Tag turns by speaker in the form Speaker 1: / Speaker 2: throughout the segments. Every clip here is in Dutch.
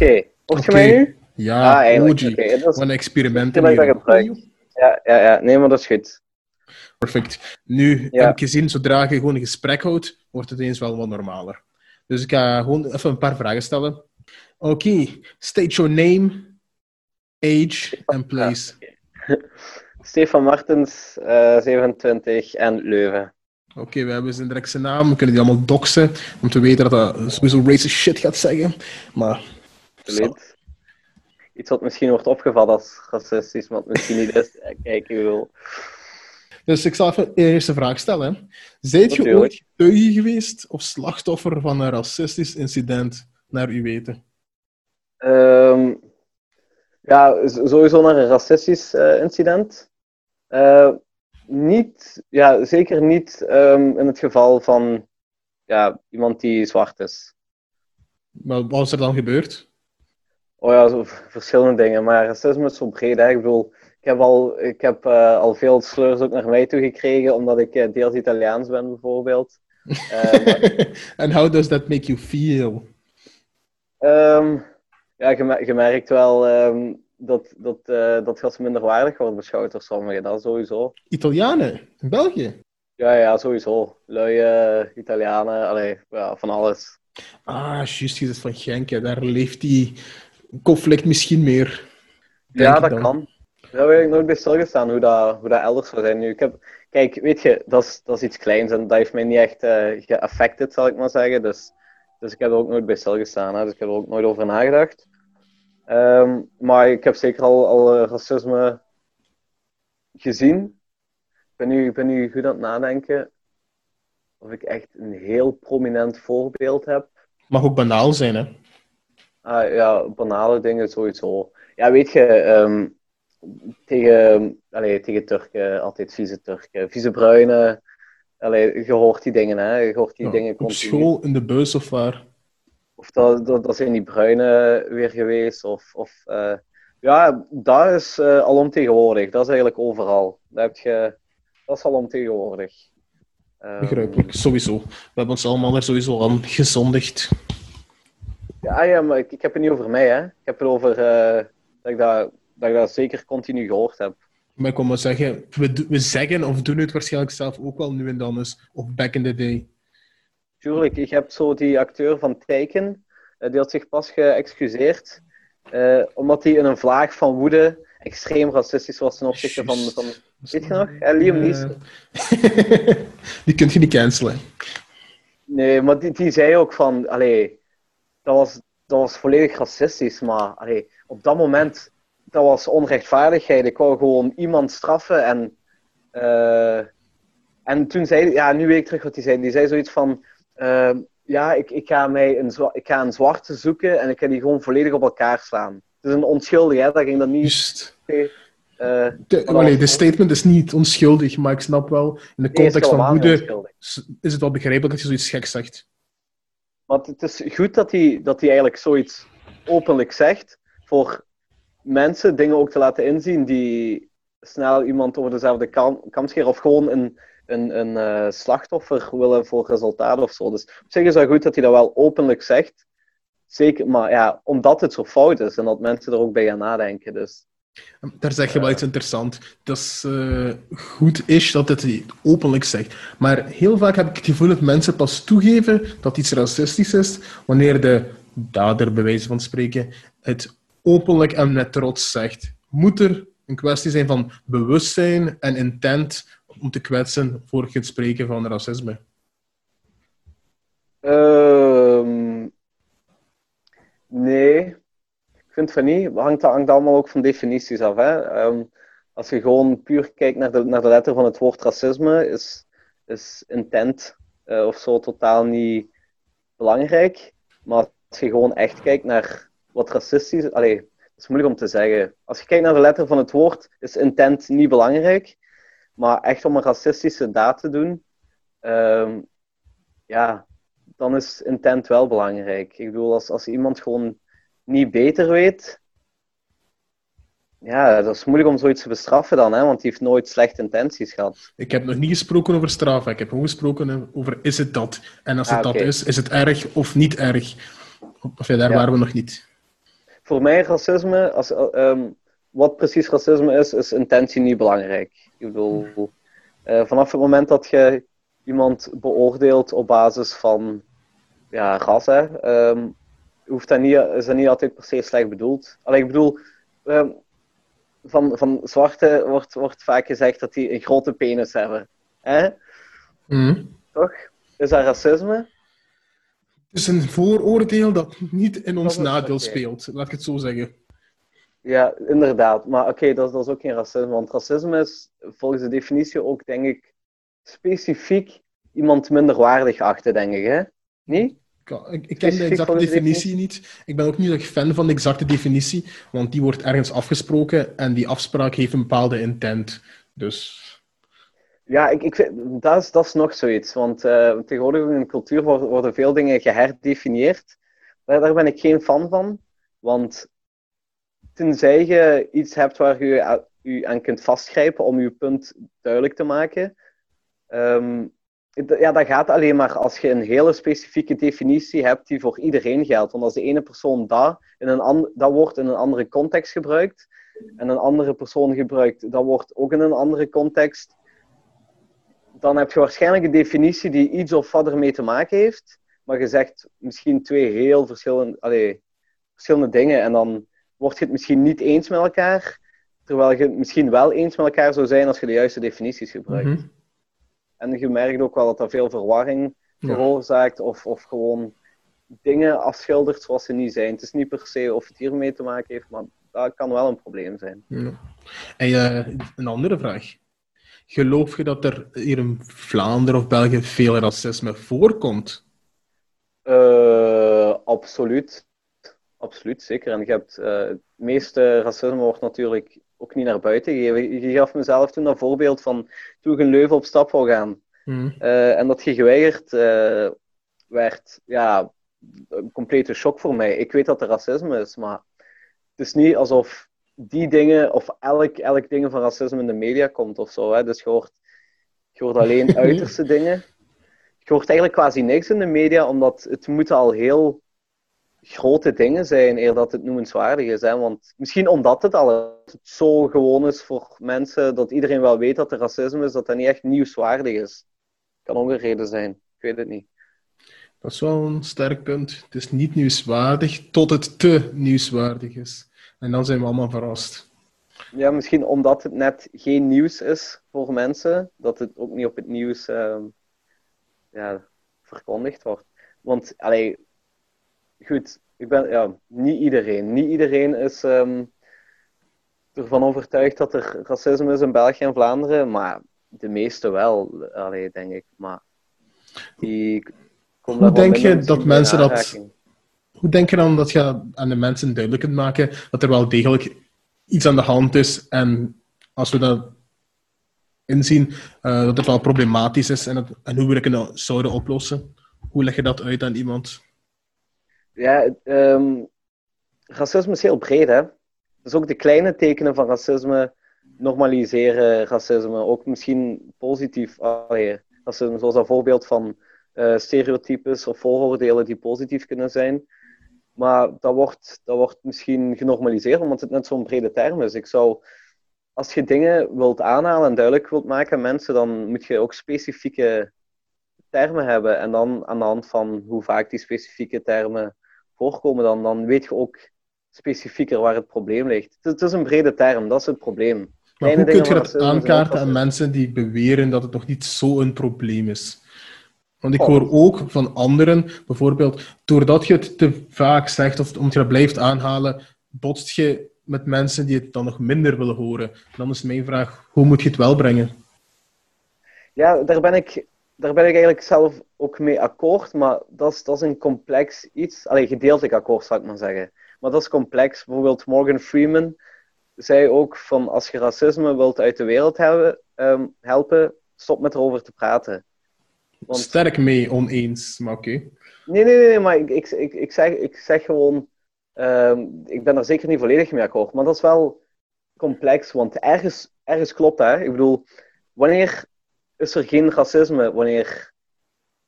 Speaker 1: Oké, hoort je mij nu?
Speaker 2: Ja,
Speaker 1: Ah.
Speaker 2: OG.
Speaker 1: Oké, dat is-
Speaker 2: een experimenten
Speaker 1: dat ik dat
Speaker 2: hier.
Speaker 1: gebruik. Ja, ja, ja. Nee, maar dat is goed.
Speaker 2: Perfect. Nu
Speaker 1: Ja.
Speaker 2: heb ik gezien, zodra je gewoon een gesprek houdt, wordt het eens wel wat normaler. Dus ik ga gewoon even een paar vragen stellen. Oké, state your name, age and place.
Speaker 1: Stefan Martens, eh 27 en Leuven.
Speaker 2: Oké, we hebben zijn directe naam. We kunnen die allemaal doxen, om te weten dat dat sowieso racist shit gaat zeggen. Maar...
Speaker 1: Absoluut. Iets wat misschien wordt opgevat als racistisch, maar het misschien niet is. Kijk, ik wil.
Speaker 2: Dus ik zal even de eerste vraag stellen. Zijt je ooit getuige geweest of slachtoffer van een racistisch incident, naar uw weten?
Speaker 1: Ehm, ja, sowieso naar een racistisch eh, incident. Eh, niet, ja, zeker niet ehm, in het geval van ja, iemand die zwart is.
Speaker 2: Maar wat is er dan gebeurd?
Speaker 1: Oh ja, zo verschillende dingen. Maar racisme is zo breed. Hè. Ik bedoel, ik heb, al, ik heb eh, al veel slurs ook naar mij toe gekregen, omdat ik eh, deels Italiaans ben, bijvoorbeeld. Eh,
Speaker 2: And how does that make you feel?
Speaker 1: Ehm, ja, je, mer- je merkt wel ehm, dat, dat, eh, dat gas minderwaardig wordt beschouwd door sommigen, dat sowieso.
Speaker 2: Italianen in België?
Speaker 1: Ja, ja, sowieso. Luie Italianen, allee, ja, van alles.
Speaker 2: Ah, juist, je van Genk. hè. Daar leeft die conflict misschien meer.
Speaker 1: ja, dat
Speaker 2: dan.
Speaker 1: kan. Daar heb ik nooit bij stilgestaan, hoe dat, hoe dat elders zou zijn nu. Ik heb, kijk, weet je, dat is, dat is iets kleins en dat heeft mij niet echt eh geaffected, zal ik maar zeggen. Dus, dus ik heb er ook nooit bij stilgestaan, hè. dus ik heb er ook nooit over nagedacht. Ehm, maar ik heb zeker al, al eh, racisme gezien. Ik ben, nu, ik ben nu goed aan het nadenken of ik echt een heel prominent voorbeeld heb.
Speaker 2: Mag ook banaal zijn, hè?
Speaker 1: Ah, ja, banale dingen sowieso. Ja, weet je, ehm, tegen, allee, tegen Turken, altijd vieze Turken, vieze bruinen. Allee, je hoort die dingen, hè. Je hoort die
Speaker 2: Ja,
Speaker 1: dingen
Speaker 2: op
Speaker 1: continu.
Speaker 2: school, in de bus of waar?
Speaker 1: Of dat, dat, dat zijn die bruinen weer geweest. Of, of, eh, ja, dat is eh, alomtegenwoordig. Dat is eigenlijk overal. Dat, heb je, dat is alomtegenwoordig. Ehm,
Speaker 2: Begrijpelijk, sowieso. We hebben ons allemaal er sowieso aan gezondigd.
Speaker 1: Ja, ja, maar ik, ik heb het niet over mij, hè. Ik heb het over eh, dat, ik dat, dat ik dat zeker continu gehoord heb.
Speaker 2: Maar ik wil maar zeggen, we, we zeggen of doen het waarschijnlijk zelf ook wel nu en dan eens. Of back in the day.
Speaker 1: Tuurlijk, ik heb zo die acteur van Taken, eh, die had zich pas geëxcuseerd, eh, omdat hij in een vlaag van woede extreem racistisch was ten opzichte van, van weet je nog, Liam Neeson.
Speaker 2: die kun je niet cancelen.
Speaker 1: Nee, maar die, die zei ook van, allee, dat was, dat was volledig racistisch, maar allee, op dat moment, dat was onrechtvaardigheid. Ik wou gewoon iemand straffen en, eh, en toen zei ja, nu weet ik terug wat hij zei. Die zei zoiets van, eh, ja, ik, ik, ga mij een, ik ga een zwarte zoeken en ik ga die gewoon volledig op elkaar slaan. Het is een onschuldige, hè, dat ging dan niet...
Speaker 2: Juist.
Speaker 1: eh,
Speaker 2: De,
Speaker 1: dat-
Speaker 2: de statement is niet onschuldig, maar ik snap wel, in de
Speaker 1: nee,
Speaker 2: context van woede
Speaker 1: onschuldig.
Speaker 2: is het wel begrijpelijk dat je zoiets geks zegt.
Speaker 1: Maar het is goed dat hij, dat hij eigenlijk zoiets openlijk zegt. Voor mensen dingen ook te laten inzien die snel iemand over dezelfde kam, scheren. Of gewoon een, een, een eh, slachtoffer willen voor resultaat of zo. Dus op zich is het goed dat hij dat wel openlijk zegt. Zeker, maar ja, omdat het zo fout is en dat mensen er ook bij gaan nadenken. Dus
Speaker 2: Daar zeg je wel iets interessants. Dat is eh, goed is dat het openlijk zegt. Maar heel vaak heb ik het gevoel dat mensen pas toegeven dat iets racistisch is, wanneer de dader, bij wijze van spreken, het openlijk en met trots zegt. Moet er een kwestie zijn van bewustzijn en intent om te kwetsen voor het spreken van racisme?
Speaker 1: Ehm, nee, van niet. Hangt, hangt allemaal ook van definities af. Hè? Ehm, als je gewoon puur kijkt naar de, naar de letter van het woord racisme, is, is intent eh, of zo totaal niet belangrijk. Maar als je gewoon echt kijkt naar wat racistisch is, allee, het is moeilijk om te zeggen. Als je kijkt naar de letter van het woord, is intent niet belangrijk. Maar echt om een racistische daad te doen, ehm, ja, dan is intent wel belangrijk. Ik bedoel, als, als iemand gewoon niet beter weet, ja, dat is moeilijk om zoiets te bestraffen dan, hè, want die heeft nooit slechte intenties gehad.
Speaker 2: Ik heb nog niet gesproken over straf. Ik heb gewoon gesproken over is het dat? En als het
Speaker 1: Ah,
Speaker 2: dat is, is het erg of niet erg? Of ja, daar
Speaker 1: Ja.
Speaker 2: waren we nog niet.
Speaker 1: voor mij racisme, als, ehm, wat precies racisme is, is intentie niet belangrijk. Ik bedoel, uh, vanaf het moment dat je iemand beoordeelt op basis van ja, ras, hè, ehm, hoeft dat niet, is dat niet altijd per se slecht bedoeld. Alleen ik bedoel, ehm, van, van zwarte wordt, wordt vaak gezegd dat die een grote penis hebben. Hè?
Speaker 2: Mm.
Speaker 1: Toch? Is dat racisme?
Speaker 2: Het is een vooroordeel dat niet in ons nadeel speelt, laat ik het zo zeggen.
Speaker 1: Ja, inderdaad. Maar oké, dat, dat, is ook geen racisme. Want racisme is volgens de definitie ook, denk ik, specifiek iemand minderwaardig achten, denk ik. Hè? Niet?
Speaker 2: Ik, ik ken de exacte definitie niet. Ik ben ook niet echt fan van de exacte definitie, want die wordt ergens afgesproken en die afspraak heeft een bepaalde intent. Dus...
Speaker 1: Ja, ik, ik vind, dat, is, dat is nog zoiets. Want uh, tegenwoordig in de cultuur worden, veel dingen geherdefinieerd. Daar, daar ben ik geen fan van. Want tenzij je iets hebt waar je u aan kunt vastgrijpen om je punt duidelijk te maken, um, ja, dat gaat alleen maar als je een hele specifieke definitie hebt die voor iedereen geldt. Want als de ene persoon dat, in een dat wordt in een andere context gebruikt, en een andere persoon gebruikt, dat wordt ook in een andere context, dan heb je waarschijnlijk een definitie die iets of wat ermee te maken heeft, maar je zegt misschien twee heel verschillende, allez, verschillende dingen en dan word je het misschien niet eens met elkaar, terwijl je het misschien wel eens met elkaar zou zijn als je de juiste definities gebruikt. Mhm. En je merkt ook wel dat dat veel verwarring veroorzaakt of, of gewoon dingen afschildert zoals ze niet zijn. Het is niet per se of het hiermee te maken heeft, maar dat kan wel een probleem zijn. Ja.
Speaker 2: En uh, een andere vraag. Geloof je dat er hier in Vlaanderen of België veel racisme voorkomt?
Speaker 1: Uh, absoluut. Absoluut, zeker. En je hebt, uh, het meeste racisme wordt natuurlijk ook niet naar buiten gegeven. Je gaf mezelf toen dat voorbeeld van toen ik in Leuven op stap wou gaan.
Speaker 2: Hmm.
Speaker 1: Uh, en dat je geweigerd uh, werd, ja, een complete shock voor mij. Ik weet dat er racisme is, maar het is niet alsof die dingen, of elk, elk ding van racisme in de media komt of zo. Hè. Dus je hoort, je hoort alleen uiterste dingen. Je hoort eigenlijk quasi niks in de media, omdat het moet al heel grote dingen zijn, eer dat het noemenswaardig is. Hè? Want misschien omdat het al zo gewoon is voor mensen, dat iedereen wel weet dat er racisme is, dat dat niet echt nieuwswaardig is. Kan ook een reden zijn. Ik weet het niet.
Speaker 2: Dat is wel een sterk punt. Het is niet nieuwswaardig tot het te nieuwswaardig is. En dan zijn we allemaal verrast.
Speaker 1: Ja, misschien omdat het net geen nieuws is voor mensen, dat het ook niet op het nieuws uh, ja, verkondigd wordt. Want, allee, goed, ik ben, ja, niet iedereen. Niet iedereen is um, ervan overtuigd dat er racisme is in België en Vlaanderen, maar de meeste wel, allee, denk ik. Maar die
Speaker 2: Hoe denk je dat mensen dat... Hoe denk je dan dat je aan de mensen duidelijk kunt maken dat er wel degelijk iets aan de hand is en als we dat inzien, uh, dat het wel problematisch is en, en hoe we dat kunnen zouden oplossen? Hoe leg je dat uit aan iemand?
Speaker 1: Ja, um, racisme is heel breed, hè. Dus ook de kleine tekenen van racisme normaliseren racisme. Ook misschien positief allee, racisme, zoals een voorbeeld van uh, stereotypes of vooroordelen die positief kunnen zijn. Maar dat wordt, dat wordt misschien genormaliseerd omdat het net zo'n brede term is. Ik zou, als je dingen wilt aanhalen en duidelijk wilt maken aan mensen, dan moet je ook specifieke termen hebben. En dan aan de hand van hoe vaak die specifieke termen voorkomen, dan, dan weet je ook specifieker waar het probleem ligt. Het, is een brede term, dat is het probleem.
Speaker 2: Maar hoe kun je dat aankaarten aan mensen die beweren dat het nog niet zo'n probleem is? Want ik hoor ook van anderen, bijvoorbeeld, doordat je het te vaak zegt of omdat je dat blijft aanhalen, botst je met mensen die het dan nog minder willen horen. Dan is mijn vraag, hoe moet je het wel brengen?
Speaker 1: Ja, daar ben ik daar ben ik eigenlijk zelf ook mee akkoord, maar dat is, dat is een complex iets. Alleen gedeeltelijk akkoord, zou ik maar zeggen. Maar dat is complex. Bijvoorbeeld Morgan Freeman zei ook van als je racisme wilt uit de wereld hebben, um, helpen, stop met erover te praten.
Speaker 2: Want... Sterk mee oneens, maar oké. Nee,
Speaker 1: nee, nee, nee, maar ik, ik, ik, ik, zeg, ik zeg gewoon, um, ik ben er zeker niet volledig mee akkoord, maar dat is wel complex, want ergens, ergens klopt hè. Ik bedoel, wanneer is er geen racisme wanneer,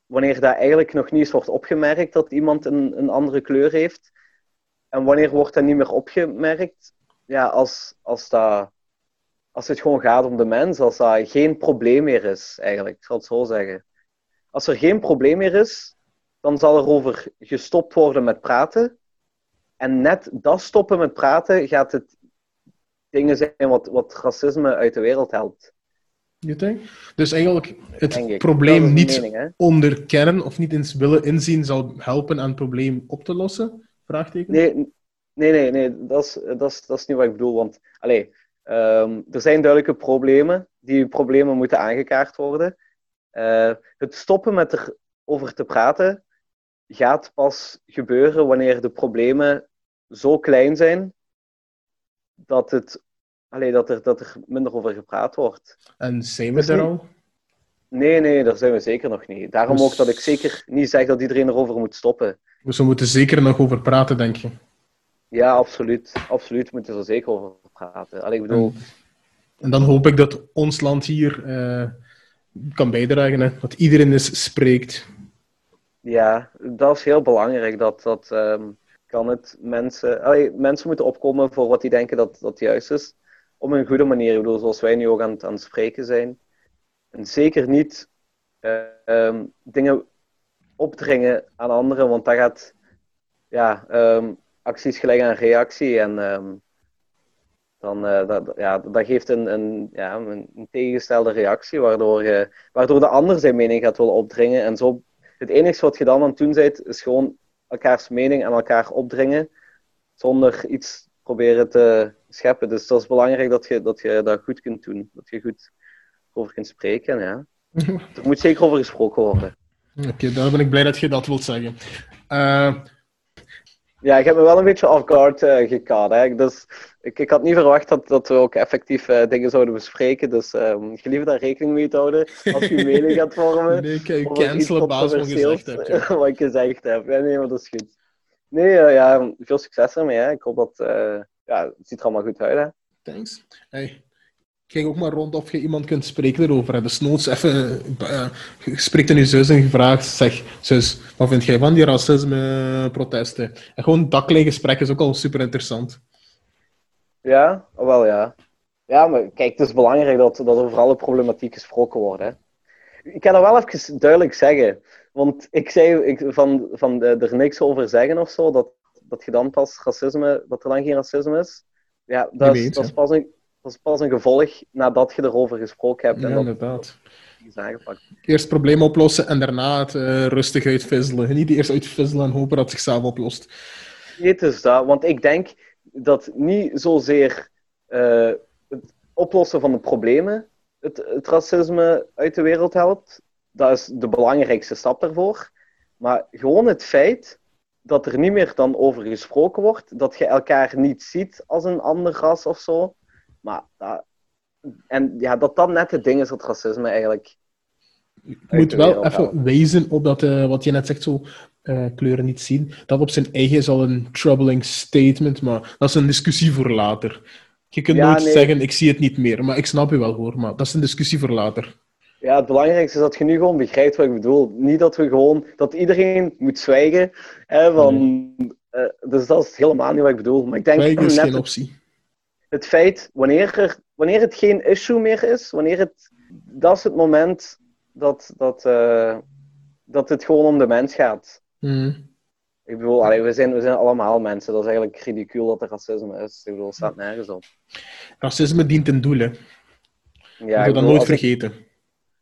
Speaker 1: wanneer dat eigenlijk nog niet eens wordt opgemerkt dat iemand een, een andere kleur heeft. en wanneer wordt dat niet meer opgemerkt? Ja, als, als, dat, als het gewoon gaat om de mens, als dat geen probleem meer is, eigenlijk. Ik zal het zo zeggen. Als er geen probleem meer is, dan zal er over gestopt worden met praten. En net dat stoppen met praten gaat het dingen zijn wat, wat racisme uit de wereld helpt.
Speaker 2: Dus eigenlijk het probleem niet mening, onderkennen of niet eens willen inzien zal helpen aan het probleem op te lossen? Vraagteken?
Speaker 1: Nee, nee, nee, nee dat, is, dat, is, dat is niet wat ik bedoel. Want allee, ehm, er zijn duidelijke problemen. Die problemen moeten aangekaart worden. Uh, het stoppen met erover te praten gaat pas gebeuren wanneer de problemen zo klein zijn dat, het, allee, dat, er, dat er minder over gepraat wordt.
Speaker 2: En zijn we er al?
Speaker 1: Nee, nee, daar zijn we zeker nog niet. Daarom dus- ook dat ik zeker niet zeg dat iedereen erover moet stoppen.
Speaker 2: Dus we moeten zeker nog over praten, denk je?
Speaker 1: Ja, absoluut. Absoluut moeten we er zeker over praten. Allee, ik bedoel...
Speaker 2: En dan hoop ik dat ons land hier uh, kan bijdragen, hè? dat iedereen eens spreekt.
Speaker 1: Ja, dat is heel belangrijk. Dat, dat um, kan het mensen... Allee, mensen moeten opkomen voor wat die denken dat, dat juist is. Op een goede manier. Ik bedoel, zoals wij nu ook aan, aan het spreken zijn. En zeker niet uh, um, dingen opdringen aan anderen, want dat gaat... Ja, um, acties gelijk aan reactie. En um, dan, uh, dat, ja, dat geeft een, een, ja, een, tegengestelde reactie, waardoor, waardoor de ander zijn mening gaat willen opdringen. En zo, het enige wat je dan aan het doen bent, is gewoon elkaars mening aan elkaar opdringen, zonder iets proberen te scheppen. Dus dat is belangrijk dat je dat, je dat goed kunt doen, dat je goed over kunt spreken. Ja. er moet zeker over gesproken worden.
Speaker 2: Oké, okay, dan ben ik blij dat je dat wilt zeggen. Uh,
Speaker 1: ja, ik heb me wel een beetje off guard uh, gekad. Dus ik, ik had niet verwacht dat, dat we ook effectief uh, dingen zouden bespreken. Dus um, gelieve daar rekening mee te houden als je mening gaat vormen.
Speaker 2: Nee, ik je cancelen baas wat gezegd heb.
Speaker 1: Ja. wat ik gezegd heb. Ja, nee, maar dat is goed. Nee, ja, veel succes ermee. Hè. Ik hoop dat... ja, het ziet er allemaal goed uit. Hè.
Speaker 2: Thanks. Hey. Kijk ook maar rond of je iemand kunt spreken erover. Dus noods even, uh, je spreekt in je zus en gevraagd, zeg, zus, wat vind jij van die racisme-protesten? En gewoon dakelijk gesprek is ook al super interessant.
Speaker 1: Ja, wel ja. Ja, maar kijk, het is belangrijk dat, dat over alle problematiek gesproken wordt. Hè. Ik kan er wel even duidelijk zeggen, want ik zei ik, van, van er niks over zeggen of zo, dat, dat je dan pas racisme, dat er dan geen racisme is. Ja, dat, is, dat is pas een dat is pas een gevolg nadat je erover gesproken hebt.
Speaker 2: Ja, en inderdaad.
Speaker 1: Is aangepakt.
Speaker 2: Eerst probleem oplossen en daarna het uh, rustig uitvisselen. Niet eerst uitvisselen en hopen dat het zichzelf oplost.
Speaker 1: Nee, het is dat. Want ik denk dat niet zozeer uh, het oplossen van de problemen het, het racisme uit de wereld helpt. Dat is de belangrijkste stap daarvoor. Maar gewoon het feit dat er niet meer dan over gesproken wordt, dat je elkaar niet ziet als een ander ras of zo, maar dat, en ja, dat dat net het ding is dat racisme eigenlijk.
Speaker 2: Je moet wel even wijzen op dat, uh, wat je net zegt, zo uh, kleuren niet zien. Dat op zijn eigen is al een troubling statement, maar dat is een discussie voor later. Je kunt nooit zeggen, ik zie het niet meer, maar ik snap je wel hoor, maar dat is een discussie voor later.
Speaker 1: Ja, het belangrijkste is dat je nu gewoon begrijpt wat ik bedoel. Niet dat we gewoon, dat iedereen moet zwijgen. Hè, van, uh, dus dat is helemaal niet wat ik bedoel. Maar ik denk
Speaker 2: zwijgen is net geen optie
Speaker 1: het feit, wanneer, er, wanneer het geen issue meer is, wanneer het, dat is het moment dat, dat, uh, dat het gewoon om de mens gaat.
Speaker 2: Mm.
Speaker 1: Ik bedoel, allee, we, zijn, we zijn allemaal mensen. Dat is eigenlijk ridicuul dat er racisme is. Ik bedoel, het staat nergens op.
Speaker 2: Racisme dient een doel, hè. Ja, ik dat nooit vergeten.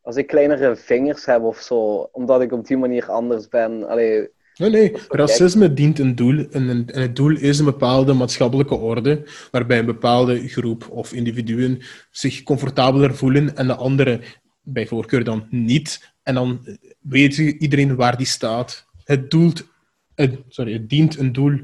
Speaker 1: Als ik kleinere vingers heb of zo, omdat ik op die manier anders ben, allee,
Speaker 2: Nee, nee. Racisme dient een doel. En, het doel is een bepaalde maatschappelijke orde, waarbij een bepaalde groep of individuen zich comfortabeler voelen en de andere bij voorkeur dan niet. En dan weet iedereen waar die staat. Het, doelt, het, sorry, het dient een doel.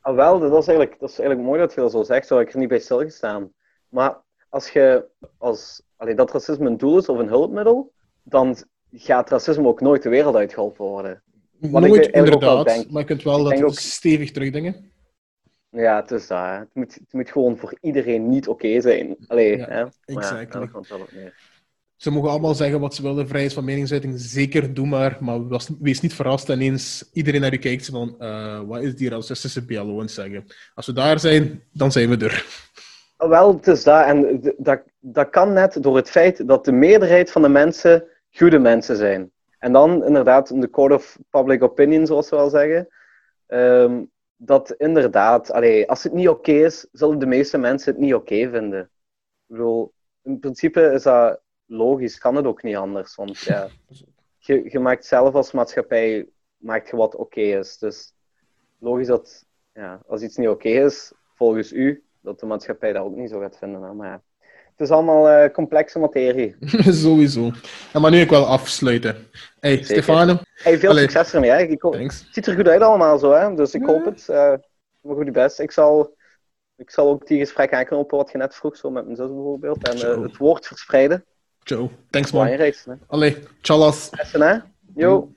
Speaker 1: Ah, wel, dat is, eigenlijk, dat is eigenlijk mooi dat je dat zo zegt, zou ik er niet bij stilgestaan. Maar als je, als allee, dat racisme een doel is of een hulpmiddel, dan gaat racisme ook nooit de wereld uitgeholpen worden.
Speaker 2: Nooit, inderdaad. Denk, maar je kunt wel dat ook... stevig terugdenken.
Speaker 1: Ja, het is dat. Het moet, het moet gewoon voor iedereen niet oké zijn. Allee, ja, hè?
Speaker 2: exactly.
Speaker 1: Ja,
Speaker 2: ze mogen allemaal zeggen wat ze willen, vrijheid van meningsuiting, zeker, doe maar. Maar was, wees niet verrast ineens iedereen naar u kijkt van, uh, wat is die racistische BLO aan zeggen? Als we daar zijn, dan zijn we er.
Speaker 1: Wel, het is dat. En dat, dat kan net door het feit dat de meerderheid van de mensen goede mensen zijn. En dan inderdaad de code of public opinion, zoals we wel zeggen. Um, dat inderdaad, allee, als het niet oké is, zullen de meeste mensen het niet oké vinden. Ik bedoel, in principe is dat logisch, kan het ook niet anders. Want ja, je, je maakt zelf als maatschappij maakt je wat oké is. Dus logisch dat ja, als iets niet oké is, volgens u, dat de maatschappij dat ook niet zo gaat vinden. Maar ja, het is allemaal uh, complexe materie.
Speaker 2: Sowieso. En maar nu ik wel afsluiten. Hey, Stefano.
Speaker 1: Hey, veel succes ermee. Hè. Ik hoop, het ziet er goed uit allemaal zo, hè? dus ik hoop het. Uh, goed je best. Ik zal, ik zal ook die gesprek aanknopen wat je net vroeg, zo met mijn zus bijvoorbeeld. En uh, het woord verspreiden.
Speaker 2: Joe, thanks man. Allee, tjallas.
Speaker 1: Essen hè? Yo.